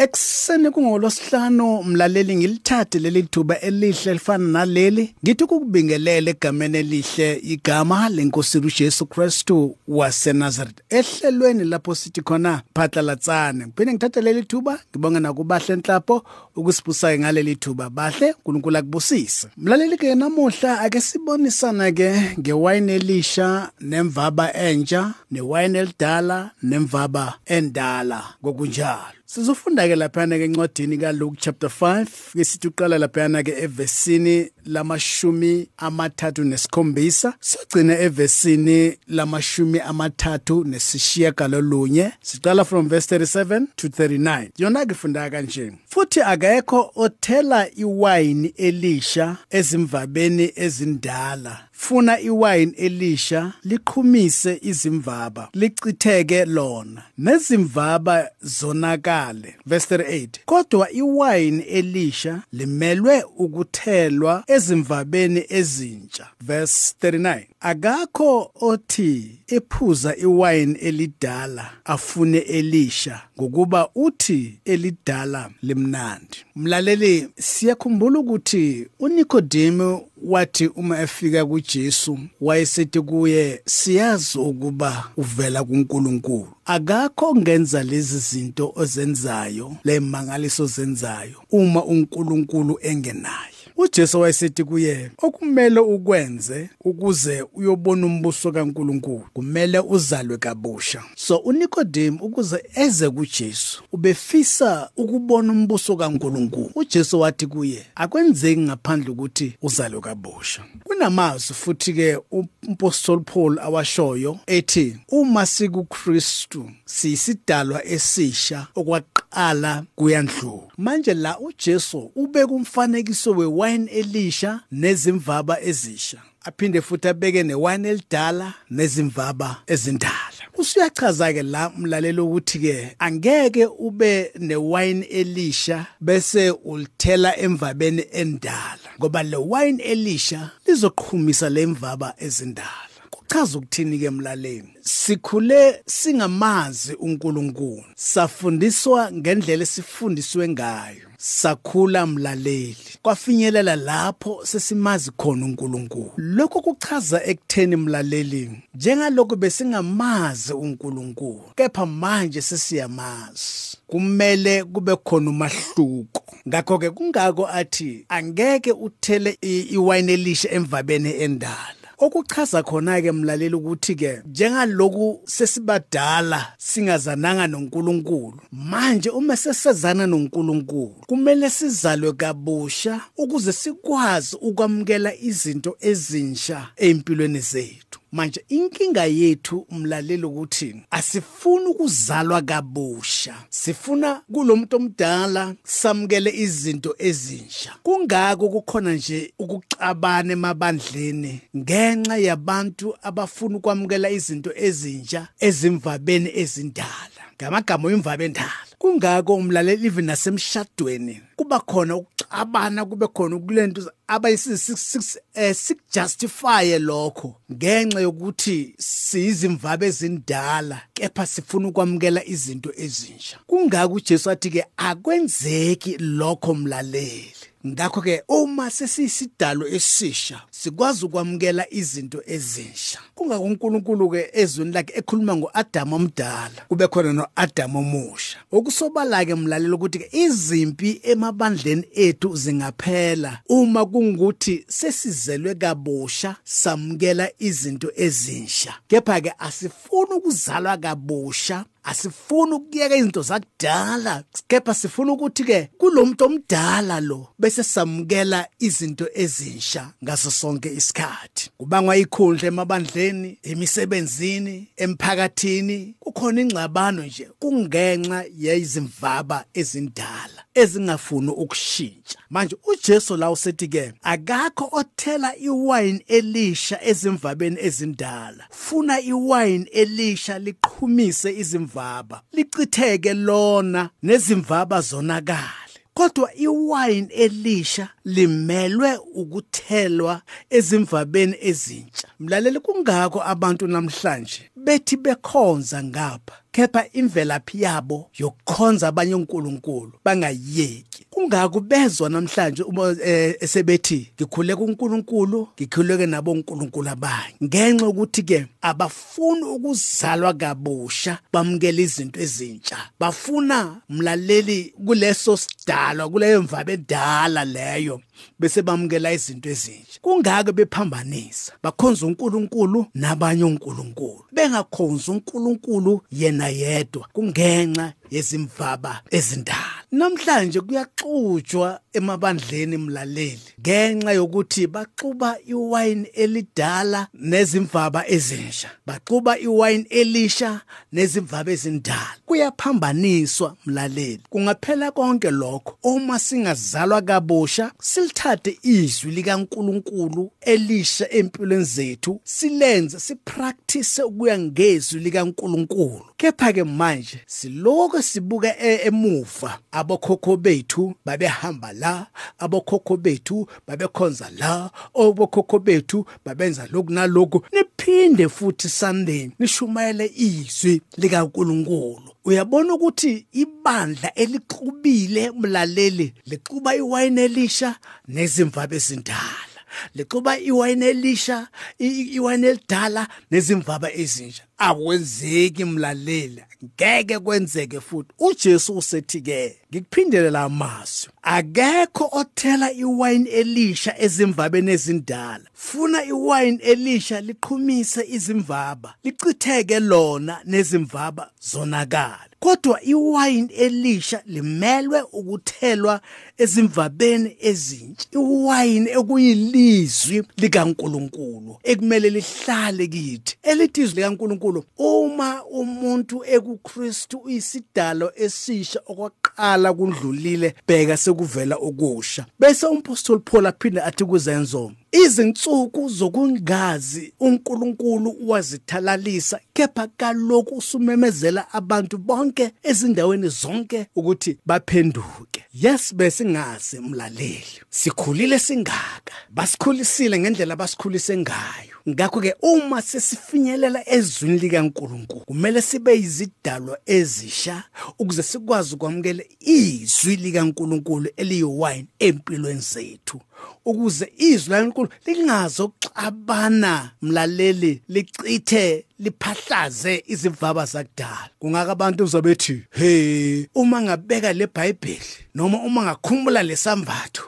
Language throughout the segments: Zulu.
Ekseni kungolosihlanu mlaleli ngilithathe leli thuba elihle lifana naleli. Ngithi ukubingelela egameni elihle igama lenkosi uJesu Kristu waseNazareth ehlelweni lapho sithi khona phatlalatsane. Ngiphinde ngithathe leli thuba ngibonga nakubahle enhlapo ukusibusayo ngaleli thuba. Bahle uNkulunkulu akubusise. Mlaleli ke namuhla ake sibonisana ke ngewine elisha nemvaba entsha newine elidala nemvaba endala. Ngokunjalo. Sizofunda ke laphana ke encwadini kaLuke chapter 5 ke sithi uqala laphana ke evesini lamashumi amathathu nesikhombisa sigcina evesini lamashumi amathathu nesishiya galolunye siqala from verse 37 to 39 yona ke funda kanje. Futhi akekho othela iwayini elisha ezimvabeni ezindala. Funa iwayini elisha liqhumise izimvaba licitheke lona. Nezimvaba zonakale. Verse 38 kodwa iwayini elisha limelwe ukuthelwa ezimvabeni ezintsha. Verse 39 akakho othi ephuza iwayini elidala afune elisha ngokuba uthi elidala limnandi. Mlaleli siyakhumbula ukuthi uNikodemu wathi uma efika kuJesu wayesethi kuye siyazi ukuba uvela kuNkulunkulu. Akakho ngenza lezi zinto ozenzayo lemangaliso zenzayo uma uNkulunkulu engenayo. uJesu wayesethi kuye okumele ukwenze ukuze uyobona umbuso kaNkuluNkulu kumele uzalwe kabusha. So uNikodem ukuze eze kuJesu ubefisa ukubona umbuso kaNkuluNkulu. uJesu wathi kuye akwenzeki ngaphandle ukuthi uzalwe kabusha. Kunamazwi futhi ke umpostoli Paul awashoyo ethi uma sikuKristu siyisidalwa esisha okwaqala kuyandlula manje la uJesu ubeka umfanekiso wewine elisha nezimvaba ezisha. Aphinde futhi abeke newine elidala nezimvaba ezindala. Usuyachaza ke la mlalelo ukuthi ke angeke ube newine elisha bese ulithela emvabeni endala ngoba le wine elisha lizoqhumisa lemvaba ezindala. Chaza ukuthini ke emlaleni sikhule singamazi uNkulunkulu. Safundiswa ngendlela esifundiswe ngayo. Sakhula mlaleli. Kwafinyelela lapho sesimazi khona uNkulunkulu. Lokho kuchaza ekutheni mlaleli njengalokho besingamazi uNkulunkulu kepha manje sesiyamazi. Kumele kube khona umahluko. Ngakho ke kungako athi angeke uthele iwine elisha emvabeni endala. Okuchaza khona ke mlaleli ukuthi ke njengaloku sesibadala singazananga noNkulunkulu manje uma sesezana noNkulunkulu kumele sizalwe kabusha ukuze sikwazi ukwamukela izinto ezinsha empilweni zethu. Manje inkinga yethu umlaleli ukuthi asifuni ukuzalwa kabusha. Sifuna kulomuntu omdala samukele izinto ezinsha kungako kukhona nje ukucabana emabandleni ngenxa yabantu abafuna ukwamukela izinto ezinsha ezimvabeni ezindala. Ngamagama imvaba endala kungako umlaleli even nasemshadweni kuba khona ukucabana kube khona kulento abayisijustify lokho ngenxa yokuthi siyizimvaba ezindala kepha sifuna ukwamukela izinto ezinsha kungako uJesu athi ke akwenzeki lokho mlaleli. Ngakho ke uma sesiyisidalo esisha sikwazi ukwamukela izinto ezinsha. Kungako uNkulunkulu ke ezweni lakhe ekhuluma ngoAdam omdala kube khona noAdam omusha. Okusobala ke mlalelo ukuthi ke izimpi emabandleni ethu zingaphela uma kungukuthi sesizelwe kabusha samukela izinto ezinsha. Kepha ke asifuni ukuzalwa kabusha asifuni ukuyeka izinto zakudala. Kepha sifuna ukuthi ke kulomuntu omdala lo bese samukela izinto ezinsha ngaso sonke isikhathi. Kubangwa ikhundla emabandleni emisebenzini emphakathini. Kukhona ingxabano nje kungenxa yezimvaba ezindala. Ezingafuni ukushintsha. Manje uJesu la usethi ke akakho othela iwine elisha ezimvabeni ezindala. Funa iwine elisha liqhumise izimvaba licitheke lona nezimvaba zonakala kodwa iwine elisha limelwe ukuthelwa ezimvabeni ezintsha. Mlaleli kungakho abantu namhlanje bethi bekhonza ngapha kepha imvelaphi yabo yokukhonza abanye uNkulunkulu bangayeki kungako bezwa namhlanje uma eh, esebethi ngikhule kuNkulunkulu ngikhuleke nabo uNkulunkulu abanye. Ngenxa ukuthi ke abafuni ukuzalwa kabusha bamukela izinto ezintsha. Bafuna mlaleli kuleso sidalwa kuleyo mvabe edala leyo. Bese bamukela izinto ezintsha kungako bephambanisa bakhonza uNkulunkulu nabanye uNkulunkulu bengakhonza uNkulunkulu yena yedwa kungenxa yezimvaba ezindala. Namhlanje kuyaxujwa emabandleni mlaleli ngenxa yokuthi baxuba iwayini elidala nezimvaba ezinsha baxuba iwayini elisha nezimvaba ezindala. Kuyaphambaniswa mlaleli kungaphela konke lokho. Uma singazalwa kabusha silithathe izwi likaNkuluNkulu elisha empilweni zethu silenze sipractice ukuya ngezwi likaNkuluNkulu. Kepha ke manje siloko sibuka e-, emuva abokhokho bethu babehamba la abokhokho bethu babekhonza la obokhokho bethu babenza lokhu nalokhu. Niphinde futhi Sunday nishumayele izwi likaNkuluNkulu. Uyabona ukuthi ibandla elixubile mlaleli lixuba iwayini elisha nezimvaba ezindala lixuba iwayini elisha iwayini elidala nezimvaba ezintsha akwenzeki mlaleli ngeke kwenzeke futhi. uJesu usethi ke ngikuphindele la mazwi akekho othela iwine elisha ezimvabeni ezindala. Funa iwine elisha liqhumise izimvaba lichitheke lona nezimvaba zonakala kodwa iwine elisha limelwe ukuthelwa ezimvabeni ezintsha. Iwine ekuyilizwi likaNkuluNkulu ekumele lihlale kithi. Elithi izwi likaNkuluNkulu uma umuntu ekuKristu uyisidalo esisha okwaqala kundlulile bheka sekuvela okusha. Bese umpostoli Paul aphinde athi kuzenzo izinsuku zokungazi uNkulunkulu wazithalalisa kepha kaloku usumemezela abantu bonke ezindaweni zonke ukuthi baphenduke. Yes besingazi mlaleli. Sikhulile singaka. Basikhulisile ngendlela basikhulise ngayo. Ngakho ke uma sesifinyelela ezwini likaNkuluNkulu kumele sibe izidalwa ezisha ukuze sikwazi ukwamukela izwi likaNkuluNkulu eliyiwine empilweni zethu. Ukuze izwi laNkulunkulu lingazoxabana mlaleli licithe liphahlaze izivaba zakudala. Kungaka abantu uzobethi hey uma ngabeka le bible noma uma ngakhumbula lesambatho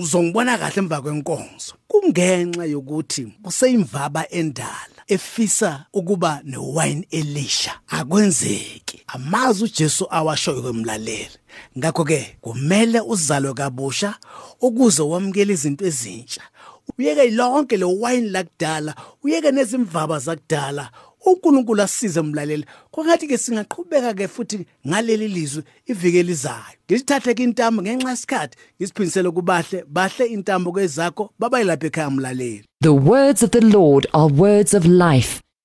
uzongibona kahle emva kwenkonzo. Kungenxa yokuthi kuseyimvaba endala efisa ukuba newine elisha. Akwenzeki. Amazi uJesu awashoyo kwemlaleli ngakho ke kumele uzalwe kabusha ukuze wamukele izinto ezintsha. Uyeke lonke lo wine lakudala uyeke nezimvaba zakudala. uNkulunkulu asize umlaleli kwangathi ke singaqhubeka ke futhi ngaleli lizwi ivike lizayo ngisithathe ke intambo ngenxa yesikhathi ngisiphindisele kubahle bahle intambo kwezakho babayilapha ekhaya umlaleli The words of the Lord are words of life.